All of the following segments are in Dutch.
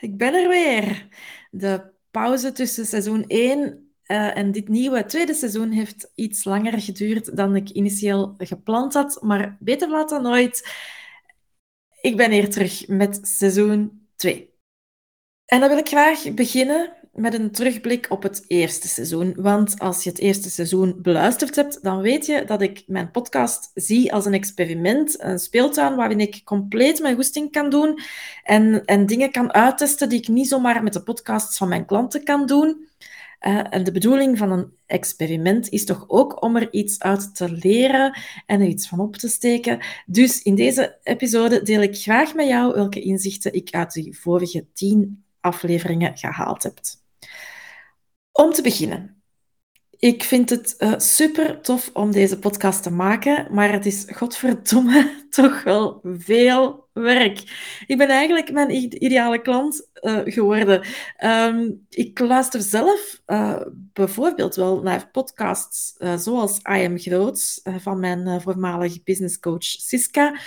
Ik ben er weer. De pauze tussen seizoen 1 uh, en dit nieuwe tweede seizoen heeft iets langer geduurd dan ik initieel gepland had, maar beter laat dan nooit. Ik ben hier terug met seizoen 2. En dan wil ik graag beginnen met een terugblik op het eerste seizoen. Want als je het eerste seizoen beluisterd hebt, dan weet je dat ik mijn podcast zie als een experiment, een speeltuin waarin ik compleet mijn goesting kan doen en, en dingen kan uittesten die ik niet zomaar met de podcasts van mijn klanten kan doen. Uh, en de bedoeling van een experiment is toch ook om er iets uit te leren en er iets van op te steken. Dus in deze episode deel ik graag met jou welke inzichten ik uit de vorige tien afleveringen gehaald heb. Om te beginnen, ik vind het uh, super tof om deze podcast te maken, maar het is godverdomme toch wel veel werk. Ik ben eigenlijk mijn ideale klant uh, geworden. Um, ik luister zelf uh, bijvoorbeeld wel naar podcasts zoals I Am Groot van mijn voormalige businesscoach Siska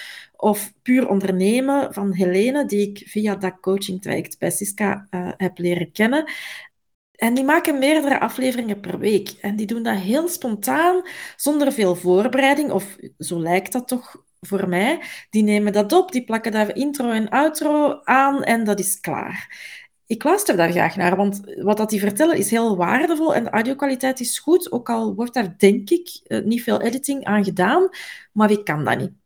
of Puur Ondernemen van Helene, die ik via dat coaching traject bij Siska heb leren kennen. En die maken meerdere afleveringen per week. En die doen dat heel spontaan, zonder veel voorbereiding, of zo lijkt dat toch voor mij. Die nemen dat op, die plakken daar intro en outro aan en dat is klaar. Ik luister daar graag naar, want wat dat die vertellen is heel waardevol en de audiokwaliteit is goed, ook al wordt daar denk ik eh, niet veel editing aan gedaan, maar wie kan dat niet?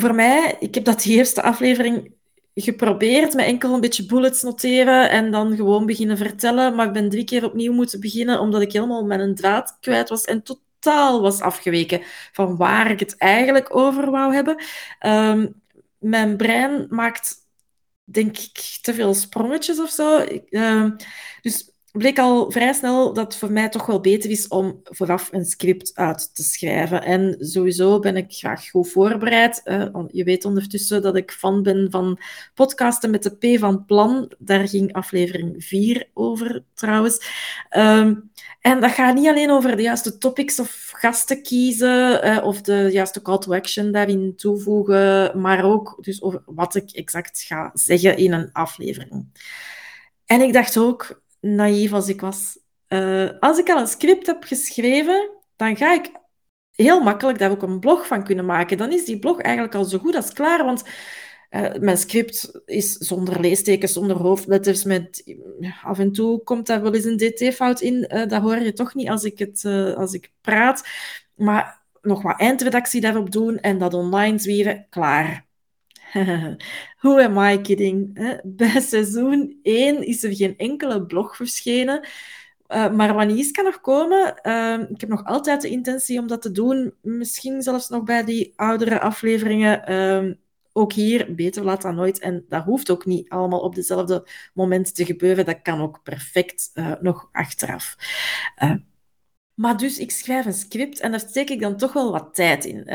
Voor mij, ik heb dat die eerste aflevering geprobeerd met enkel een beetje bullets noteren en dan gewoon beginnen vertellen. Maar ik ben drie keer opnieuw moeten beginnen omdat ik helemaal mijn draad kwijt was en totaal was afgeweken van waar ik het eigenlijk over wou hebben. Um, mijn brein maakt, denk ik, te veel sprongetjes of zo. Ik, uh, dus bleek al vrij snel dat het voor mij toch wel beter is om vooraf een script uit te schrijven. En sowieso ben ik graag goed voorbereid. Uh, je weet ondertussen dat ik fan ben van podcasten met de P van Plan. Daar ging aflevering 4 over trouwens. Um, en dat gaat niet alleen over de juiste topics of gasten kiezen uh, of de juiste call to action daarin toevoegen, maar ook dus over wat ik exact ga zeggen in een aflevering. En ik dacht ook, naïef als ik was. Uh, als ik al een script heb geschreven, dan ga ik heel makkelijk daar ook een blog van kunnen maken. Dan is die blog eigenlijk al zo goed als klaar, want uh, mijn script is zonder leestekens, zonder hoofdletters. Met, af en toe komt daar wel eens een dt-fout in. Dat hoor je toch niet als ik, het, als ik praat. Maar nog wat eindredactie daarop doen en dat online zwieren, klaar. Who am I kidding? Bij seizoen 1 is er geen enkele blog verschenen. Uh, maar wanneer kan nog komen? Uh, ik heb nog altijd de intentie om dat te doen. Misschien zelfs nog bij die oudere afleveringen. Uh, ook hier, beter laat dan nooit. En dat hoeft ook niet allemaal op dezelfde moment te gebeuren. Dat kan ook perfect eh, nog achteraf. maar dus, ik schrijf een script en daar steek ik dan toch wel wat tijd in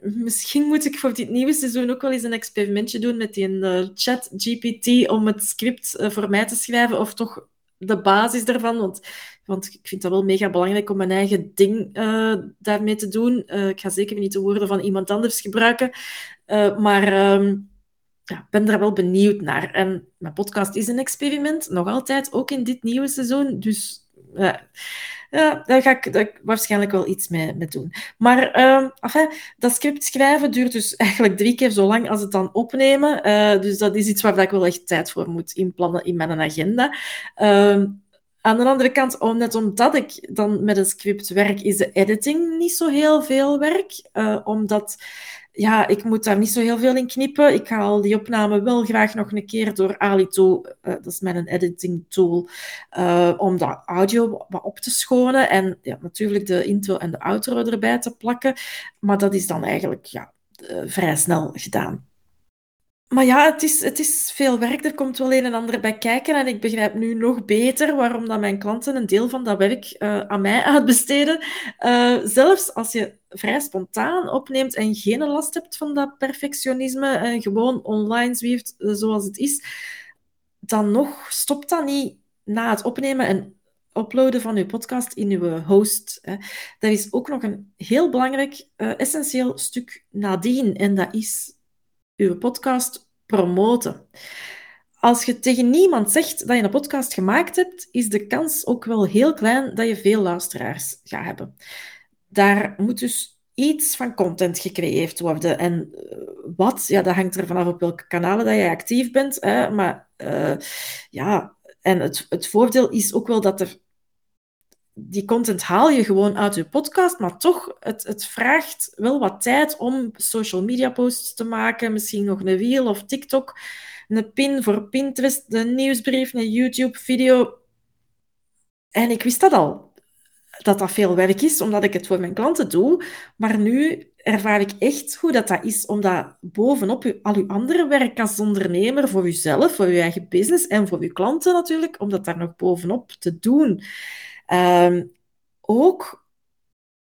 misschien moet ik voor dit nieuwe seizoen ook wel eens een experimentje doen met die uh, chat GPT om het script uh, voor mij te schrijven, of toch de basis daarvan. Want, want ik vind dat wel mega belangrijk om mijn eigen ding uh, daarmee te doen. ik ga zeker niet de woorden van iemand anders gebruiken. maar um, ja, ben daar wel benieuwd naar. En mijn podcast is een experiment, nog altijd, ook in dit nieuwe seizoen. Dus ja, daar ga ik, daar waarschijnlijk wel iets mee, mee doen. Maar uh, dat script schrijven duurt dus eigenlijk drie keer zo lang als het dan opnemen. Uh, dus dat is iets waar ik wel echt tijd voor moet inplannen in mijn agenda. Uh, aan de andere kant, om, net omdat ik dan met een script werk, is de editing niet zo heel veel werk. Uh, omdat ja, ik moet daar niet zo heel veel in knippen. Ik haal die opname wel graag nog een keer door Alito, uh, dat is mijn editing tool, uh, om dat audio wat op te schonen en ja, natuurlijk de intro en de outro erbij te plakken. Maar dat is dan eigenlijk ja, uh, vrij snel gedaan. Maar ja, het is, het is veel werk. Er komt wel een en ander bij kijken. En ik begrijp nu nog beter waarom dat mijn klanten een deel van dat werk aan mij uitbesteden. Uh, zelfs als je vrij spontaan opneemt en geen last hebt van dat perfectionisme en gewoon online zwieft zoals het is, dan nog stopt dat niet na het opnemen en uploaden van uw podcast in uw host. Hè. Dat is ook nog een heel belangrijk, uh, essentieel stuk nadien. En dat is uw podcast promoten. Als je tegen niemand zegt dat je een podcast gemaakt hebt, is de kans ook wel heel klein dat je veel luisteraars gaat hebben. Daar moet dus iets van content gecreëerd worden. En eh, wat, ja, dat hangt er vanaf op welke kanalen dat je actief bent. Hè. Maar uh, ja, en het, het voordeel is ook wel dat er die content haal je gewoon uit je podcast, maar toch, het, het vraagt wel wat tijd om social media posts te maken, misschien nog een reel of TikTok, een pin voor Pinterest, een nieuwsbrief, een YouTube-video. En ik wist dat al, dat dat veel werk is, omdat ik het voor mijn klanten doe. Maar nu ervaar ik echt hoe dat, dat is, om dat bovenop al uw andere werk als ondernemer, voor uzelf, voor uw eigen business en voor uw klanten natuurlijk, om dat daar nog bovenop te doen. Um, ook,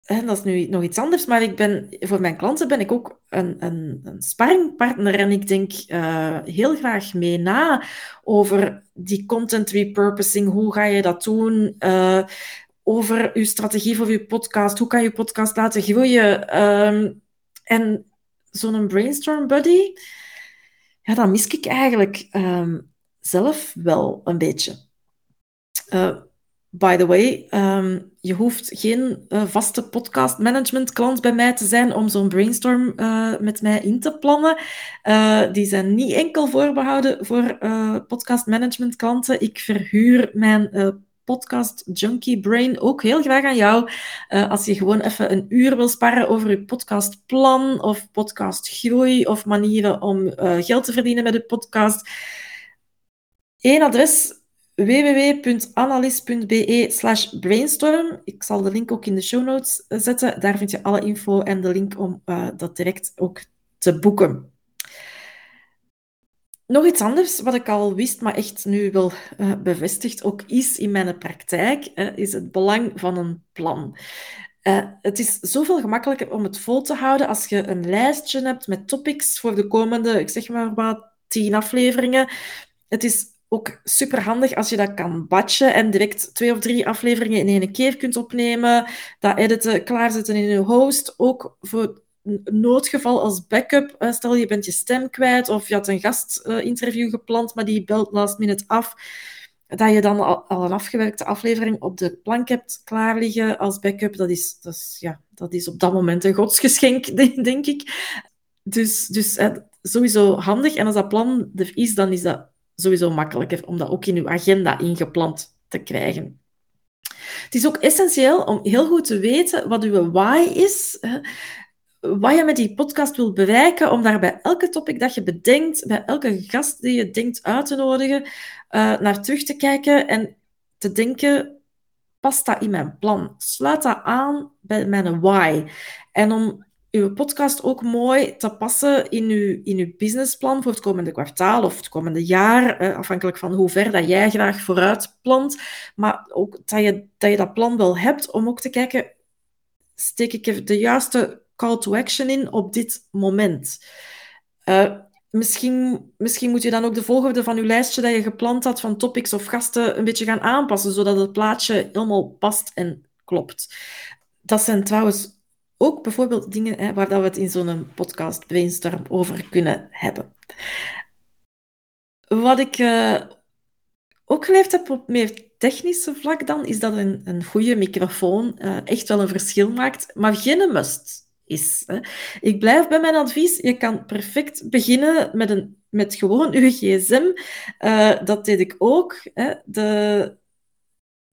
en dat is nu nog iets anders, maar ik ben, voor mijn klanten ben ik ook een, een, een sparringpartner en ik denk uh, heel graag mee na over die content repurposing. Hoe ga je dat doen? Uh, over uw strategie voor uw podcast. Hoe kan je podcast laten groeien? Um, en zo'n brainstorm buddy, ja, dat mis ik eigenlijk um, zelf wel een beetje. Uh, By the way, um, je hoeft geen uh, vaste podcast management klant bij mij te zijn om zo'n brainstorm uh, met mij in te plannen. Die zijn niet enkel voorbehouden voor podcast management klanten. Ik verhuur mijn podcast junkie brain ook heel graag aan jou. als je gewoon even een uur wil sparen over je podcastplan of podcastgroei of manieren om geld te verdienen met je podcast. Eén adres www.analyse.be slash brainstorm. Ik zal de link ook in de show notes zetten. Daar vind je alle info en de link om uh, dat direct ook te boeken. Nog iets anders, wat ik al wist, maar echt nu wel uh, bevestigd ook is in mijn praktijk, is het belang van een plan. Uh, het is zoveel gemakkelijker om het vol te houden als je een lijstje hebt met topics voor de komende, ik zeg maar wat, tien afleveringen. Het is ook super handig als je dat kan batchen en direct twee of drie afleveringen in één keer kunt opnemen. Dat editen, klaarzetten in je host. Ook voor noodgeval als backup. Stel je bent je stem kwijt of je had een gastinterview gepland, maar die belt last minute af. Dat je dan al, een afgewerkte aflevering op de plank hebt klaar liggen als backup, dat is, dat is, ja, dat is op dat moment een godsgeschenk, denk ik. Dus, dus sowieso handig. En als dat plan er is, dan is dat sowieso makkelijker om dat ook in uw agenda ingepland te krijgen. Het is ook essentieel om heel goed te weten wat uw why is. Wat je met die podcast wilt bereiken, om daar bij elke topic dat je bedenkt, bij elke gast die je denkt uit te nodigen, eh, naar terug te kijken en te denken, past dat in mijn plan? Sluit dat aan bij mijn why? En om uw podcast ook mooi te passen in uw, in uw businessplan voor het komende kwartaal of het komende jaar, eh, afhankelijk van hoe ver dat jij graag vooruit plant. Maar ook dat je, dat plan wel hebt om ook te kijken, steek ik de juiste call to action in op dit moment? Uh, misschien, misschien moet je dan ook de volgorde van je lijstje dat je gepland had van topics of gasten een beetje gaan aanpassen, zodat het plaatje helemaal past en klopt. Dat zijn trouwens ook bijvoorbeeld dingen hè, waar dat we het in zo'n podcast brainstorm over kunnen hebben. Wat ik uh, ook geleerd heb op meer technische vlak dan, is dat een, een goede microfoon uh, echt wel een verschil maakt, maar geen must is. Ik blijf bij mijn advies. Je kan perfect beginnen met, een, met gewoon uw gsm. Uh, dat deed ik ook. Hè. De,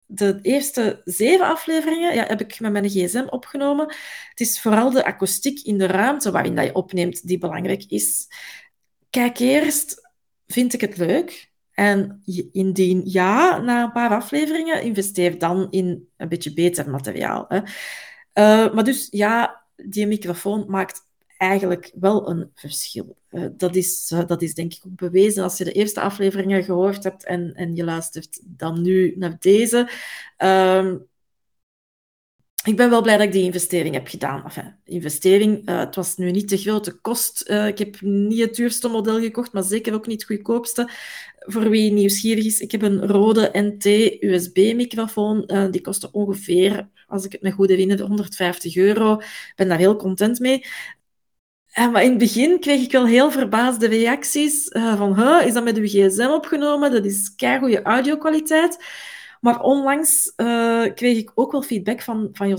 de eerste zeven afleveringen ja, heb ik met mijn gsm opgenomen. Het is vooral de akoestiek in de ruimte waarin dat je opneemt die belangrijk is. Kijk eerst, vind ik het leuk? En indien ja, na een paar afleveringen, investeer dan in een beetje beter materiaal. Hè. Uh, maar dus ja, die microfoon maakt eigenlijk wel een verschil. Uh, dat, is, uh, dat is denk ik ook bewezen als je de eerste afleveringen gehoord hebt en, en je luistert dan nu naar deze. Um, ik ben wel blij dat ik die investering heb gedaan. Investering, uh, het was nu niet de grote kost. Uh, ik heb niet het duurste model gekocht, maar zeker ook niet het goedkoopste. Voor wie nieuwsgierig is, ik heb een rode NT-USB-microfoon. Uh, die kostte ongeveer, als ik het me goed herinner, 150 euro. Ik ben daar heel content mee. maar in het begin kreeg ik wel heel verbaasde reacties van, huh, is dat met uw gsm opgenomen? Dat is goede audio-kwaliteit. Maar onlangs uh, kreeg ik ook wel feedback van, van uh,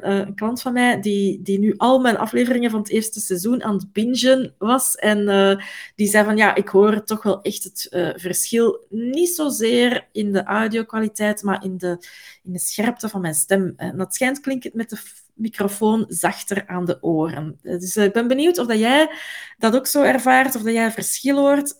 een klant van mij, die, die nu al mijn afleveringen van het eerste seizoen aan het bingen was. En uh, die zei van, ja, ik hoor toch wel echt het verschil. Niet zozeer in de audio-kwaliteit, maar in de, in de scherpte van mijn stem. En dat schijnt klinkt het met de microfoon zachter aan de oren. Dus ik ben benieuwd of dat jij dat ook zo ervaart, of dat jij verschil hoort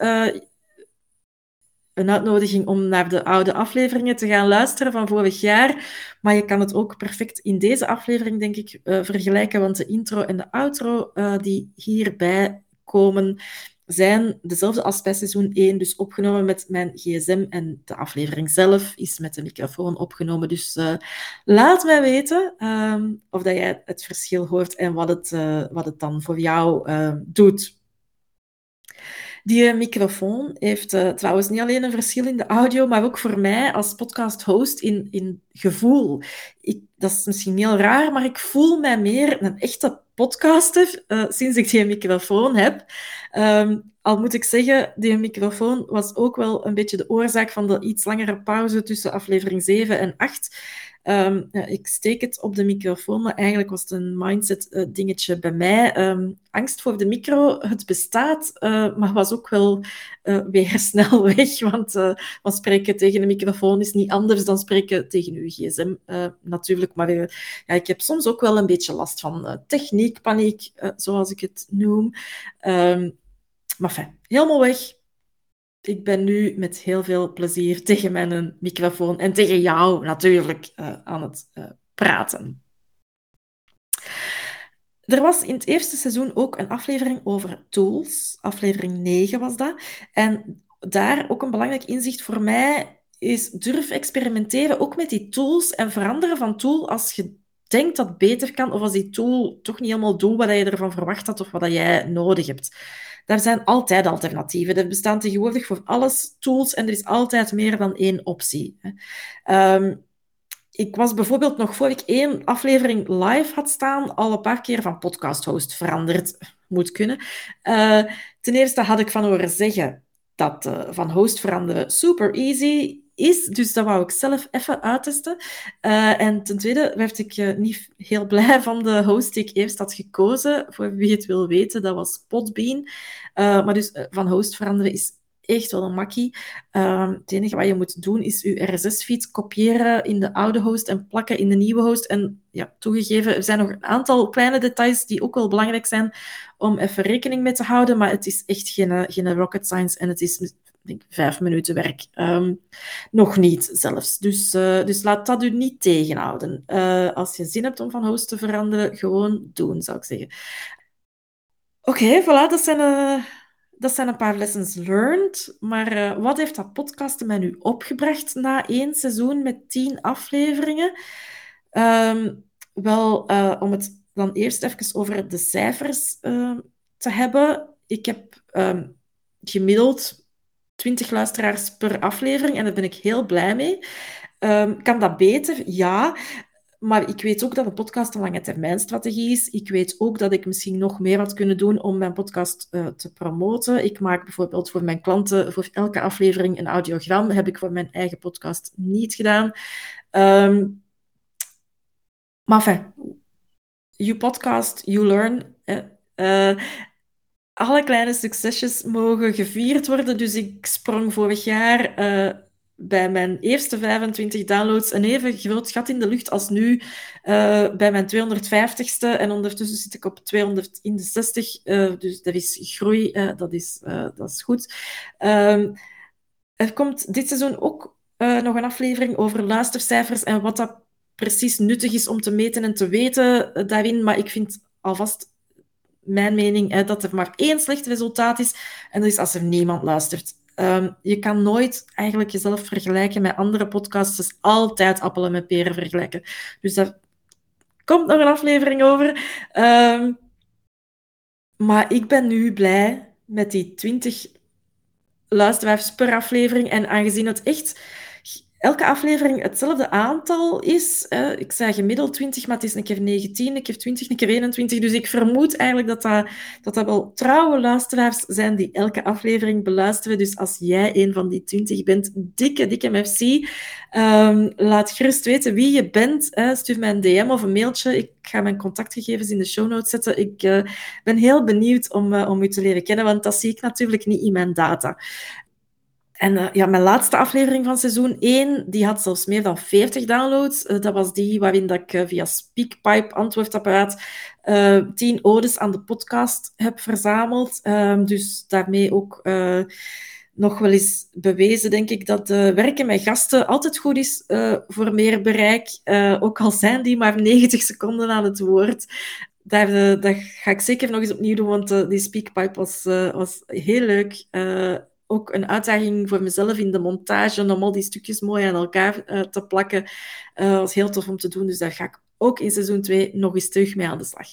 een uitnodiging om naar de oude afleveringen te gaan luisteren van vorig jaar. Maar je kan het ook perfect in deze aflevering, denk ik, uh, vergelijken. Want de intro en de outro uh, die hierbij komen, zijn dezelfde als bij seizoen 1. Dus opgenomen met mijn gsm. En de aflevering zelf is met de microfoon opgenomen. Dus uh, laat mij weten um, of dat jij het verschil hoort en wat het, wat het dan voor jou doet. Die microfoon heeft uh, trouwens niet alleen een verschil in de audio, maar ook voor mij als podcast-host in, in gevoel. Ik, dat is misschien heel raar, maar ik voel mij meer een echte podcaster uh, sinds ik die microfoon heb. Um, al moet ik zeggen, die microfoon was ook wel een beetje de oorzaak van de iets langere pauze tussen aflevering 7 en 8. Um, ja, ik steek het op de microfoon, maar eigenlijk was het een mindset-dingetje uh, bij mij. Um, angst voor de micro, het bestaat, uh, maar was ook wel uh, weer snel weg. Want, want spreken tegen een microfoon is niet anders dan spreken tegen uw gsm, natuurlijk. Maar ja, ik heb soms ook wel een beetje last van techniekpaniek, zoals ik het noem. Um, maar fijn, helemaal weg ik ben nu met heel veel plezier tegen mijn microfoon en tegen jou natuurlijk uh, aan het uh, praten. Er was in het eerste seizoen ook een aflevering over tools. Aflevering 9 was dat. En daar ook een belangrijk inzicht voor mij is durf experimenteren ook met die tools en veranderen van tool als je denkt dat beter kan of als die tool toch niet helemaal doet wat je ervan verwacht had of wat jij nodig hebt. Daar zijn altijd alternatieven. Er bestaan tegenwoordig voor alles tools en er is altijd meer dan één optie. Um, ik was bijvoorbeeld nog voor ik één aflevering live had staan, al een paar keer van podcast host veranderd moet kunnen. Uh, ten eerste had ik van horen zeggen dat uh, van host veranderen super easy is. Dus dat wou ik zelf even uittesten. Uh, en ten tweede werd ik uh, niet heel blij van de host die ik eerst had gekozen. Voor wie het wil weten, dat was Podbean. Uh, maar dus van host veranderen is echt wel een makkie. Uh, het enige wat je moet doen is je RSS-feed kopiëren in de oude host en plakken in de nieuwe host. En ja, toegegeven, er zijn nog een aantal kleine details die ook wel belangrijk zijn om even rekening mee te houden. Maar het is echt geen, geen rocket science en het is denk, vijf minuten werk. Um, nog niet zelfs. Dus, uh, dus laat dat u niet tegenhouden. Uh, als je zin hebt om van host te veranderen, gewoon doen, zou ik zeggen. Oké, voilà, dat zijn, uh, dat zijn een paar lessons learned. Maar wat heeft dat podcasten mij nu opgebracht na één seizoen met tien afleveringen? Um, wel, om het dan eerst even over de cijfers te hebben. Ik heb um, gemiddeld 20 luisteraars per aflevering en daar ben ik heel blij mee. Um, kan dat beter? Ja. Maar ik weet ook dat een podcast een lange termijn strategie is. Ik weet ook dat ik misschien nog meer had kunnen doen om mijn podcast uh, te promoten. Ik maak bijvoorbeeld voor mijn klanten voor elke aflevering een audiogram. Heb ik voor mijn eigen podcast niet gedaan. Um, maar enfin, you podcast, you learn. Uh, alle kleine succesjes mogen gevierd worden. Dus ik sprong vorig jaar uh, bij mijn eerste 25 downloads een even groot gat in de lucht als nu uh, bij mijn 250ste. En ondertussen zit ik op 260. Uh, eh, dus er is groei, dat, is, dat is goed. Um, er komt dit seizoen ook nog een aflevering over luistercijfers en wat dat precies nuttig is om te meten en te weten daarin. Maar ik vind alvast mijn mening hè, dat er maar één slecht resultaat is. En dat is als er niemand luistert. Um, je kan nooit eigenlijk jezelf vergelijken met andere podcasts. Dus altijd appelen met peren vergelijken. Dus daar komt nog een aflevering over. Um, maar ik ben nu blij met die 20 luisteraars per aflevering. En aangezien het echt elke aflevering hetzelfde aantal is. ik zei gemiddeld 20, maar het is een keer 19, een keer 20, een keer 21. Dus ik vermoed eigenlijk dat dat, dat, wel trouwe luisteraars zijn die elke aflevering beluisteren. Dus als jij een van die 20 bent, dikke, dikke merci. Um, laat gerust weten wie je bent. Hè. Stuur mij een DM of een mailtje. Ik ga mijn contactgegevens in de show notes zetten. Ik uh, ben heel benieuwd om, uh, om u te leren kennen, want dat zie ik natuurlijk niet in mijn data. En uh, ja, mijn laatste aflevering van seizoen 1, die had zelfs meer dan 40 downloads. Uh, dat was die waarin dat ik uh, via Speakpipe antwoordapparaat 10 odes aan de podcast heb verzameld. Ehm, dus daarmee ook nog wel eens bewezen, denk ik, dat werken met gasten altijd goed is voor meer bereik. ook al zijn die maar 90 seconden aan het woord. Daar, dat ga ik zeker nog eens opnieuw doen, want die Speakpipe was, was heel leuk ook een uitdaging voor mezelf in de montage om al die stukjes mooi aan elkaar uh, te plakken. Uh, was heel tof om te doen, dus daar ga ik ook in seizoen 2 nog eens terug mee aan de slag.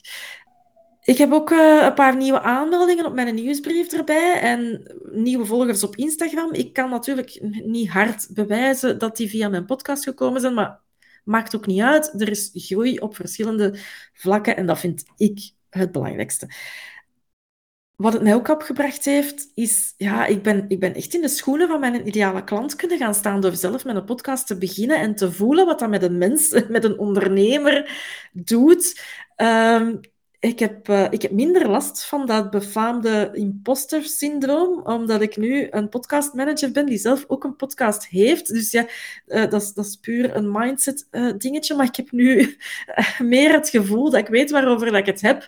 Ik heb ook uh, een paar nieuwe aanmeldingen op mijn nieuwsbrief erbij en nieuwe volgers op Instagram. Ik kan natuurlijk niet hard bewijzen dat die via mijn podcast gekomen zijn, maar maakt ook niet uit. Er is groei op verschillende vlakken en dat vind ik het belangrijkste. Wat het mij ook opgebracht heeft, is, ja, ik ben, ik ben echt in de schoenen van mijn ideale klant kunnen gaan staan door zelf met een podcast te beginnen en te voelen wat dat met een mens, met een ondernemer doet. Um, ik heb, uh, ik heb minder last van dat befaamde imposter-syndroom, omdat ik nu een podcastmanager ben die zelf ook een podcast heeft. Dus ja, uh, dat, is, puur een mindset-dingetje. Uh, maar ik heb nu meer het gevoel dat ik weet waarover dat ik het heb.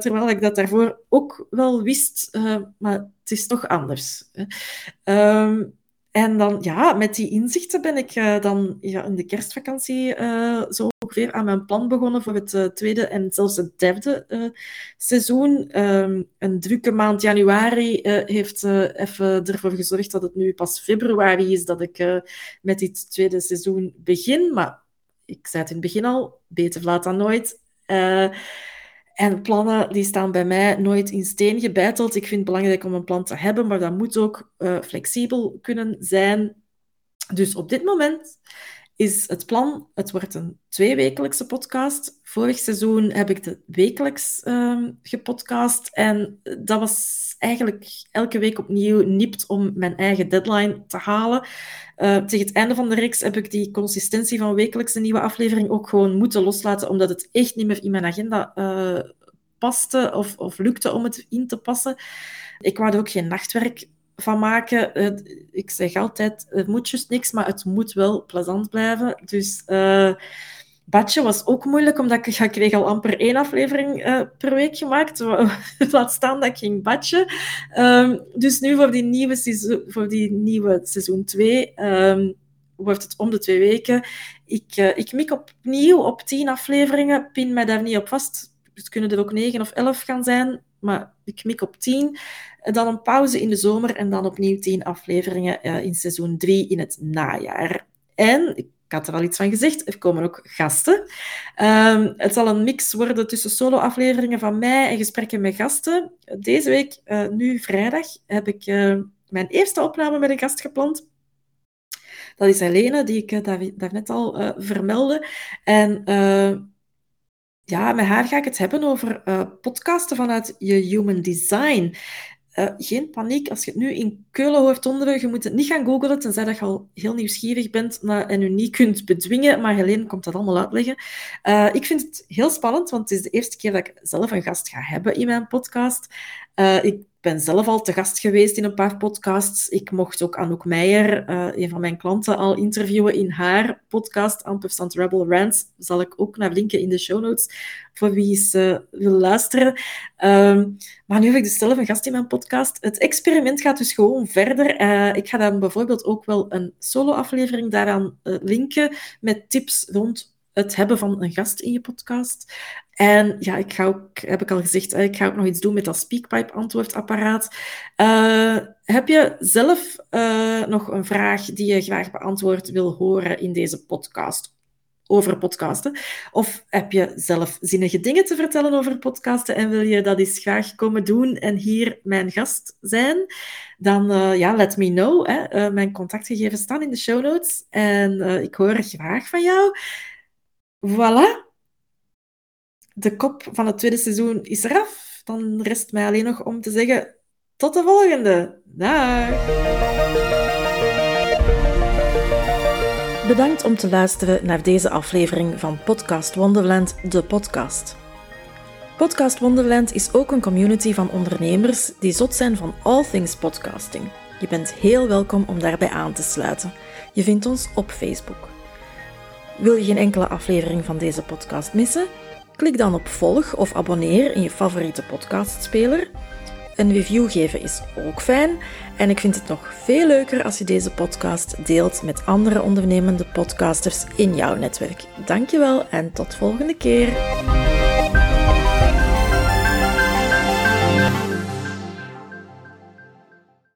terwijl ik dat daarvoor ook wel wist, maar het is toch anders. Um, en dan, ja, met die inzichten ben ik dan ja, in de kerstvakantie zo ongeveer aan mijn plan begonnen voor het uh, tweede en zelfs het derde seizoen. Um, een drukke maand januari heeft even ervoor gezorgd dat het nu pas februari is dat ik met dit tweede seizoen begin. Maar ik zei het in het begin al, beter laat dan nooit. En plannen die staan bij mij nooit in steen gebeiteld. Ik vind het belangrijk om een plan te hebben, maar dat moet ook flexibel kunnen zijn. Dus op dit moment is het plan, het wordt een tweewekelijkse podcast. Vorig seizoen heb ik de wekelijks uh, gepodcast en dat was eigenlijk elke week opnieuw nipt om mijn eigen deadline te halen. Uh, tegen het einde van de reeks heb ik die consistentie van wekelijks een nieuwe aflevering ook gewoon moeten loslaten, omdat het echt niet meer in mijn agenda uh, paste of, of lukte om het in te passen. Ik wou ook geen nachtwerk van maken. Ik zeg altijd, het moet juist niks, maar het moet wel plezant blijven. Dus Badje was ook moeilijk, omdat ik, ik kreeg al amper één aflevering uh, per week gemaakt. Laat staan dat ik ging badje. Um, dus nu voor die nieuwe seizoen, voor die nieuwe seizoen 2 um, ehm, wordt het om de twee weken. Ik, uh, ik mik opnieuw op tien afleveringen. Pin mij daar niet op vast. Het kunnen er ook negen of elf gaan zijn. Maar ik mik op tien. Dan een pauze in de zomer en dan opnieuw tien afleveringen uh, in seizoen 3 in het najaar. En ik had er al iets van gezegd, er komen ook gasten. Um, het zal een mix worden tussen solo-afleveringen van mij en gesprekken met gasten. Deze week, uh, nu vrijdag, heb ik uh, mijn eerste opname met een gast gepland. Dat is Helene, die ik daar, daarnet al vermeldde. En ja, met haar ga ik het hebben over podcasten vanuit je human design. Uh, geen paniek als je het nu in Keulen hoort donderen. Je moet het niet gaan googlen, tenzij dat je al heel nieuwsgierig bent en je niet kunt bedwingen. Maar Helene komt dat allemaal uitleggen. Uh, ik vind het heel spannend, want het is de eerste keer dat ik zelf een gast ga hebben in mijn podcast. Ik ben zelf al te gast geweest in een paar podcasts. Ik mocht ook Anouk Meijer, uh, een van mijn klanten, al interviewen in haar podcast, Ampersand Rebel Rants. Zal ik ook naar linken in de show notes, voor wie eens uh, wil luisteren. Um, maar nu heb ik dus zelf een gast in mijn podcast. Het experiment gaat dus gewoon verder. Uh, ik ga dan bijvoorbeeld ook wel een solo-aflevering daaraan linken met tips rond het hebben van een gast in je podcast. En ja, ik ga ook, heb ik al gezegd, ik ga ook nog iets doen met dat Speakpipe-antwoordapparaat. Uh, heb je zelf uh, nog een vraag die je graag beantwoord wil horen in deze podcast? Over podcasten. Of heb je zelf zinnige dingen te vertellen over podcasten en wil je dat eens graag komen doen en hier mijn gast zijn? Dan ja, let me know. Hè. mijn contactgegevens staan in de show notes en ik hoor graag van jou. Voilà, de kop van het tweede seizoen is eraf. Dan rest mij alleen nog om te zeggen: tot de volgende. Dag. Bedankt om te luisteren naar deze aflevering van Podcast Wonderland, de podcast. Podcast Wonderland is ook een community van ondernemers die zot zijn van all things podcasting. Je bent heel welkom om daarbij aan te sluiten. Je vindt ons op Facebook. Wil je geen enkele aflevering van deze podcast missen? Klik dan op volg of abonneer in je favoriete podcastspeler. Een review geven is ook fijn en ik vind het nog veel leuker als je deze podcast deelt met andere ondernemende podcasters in jouw netwerk. Dankjewel en tot volgende keer.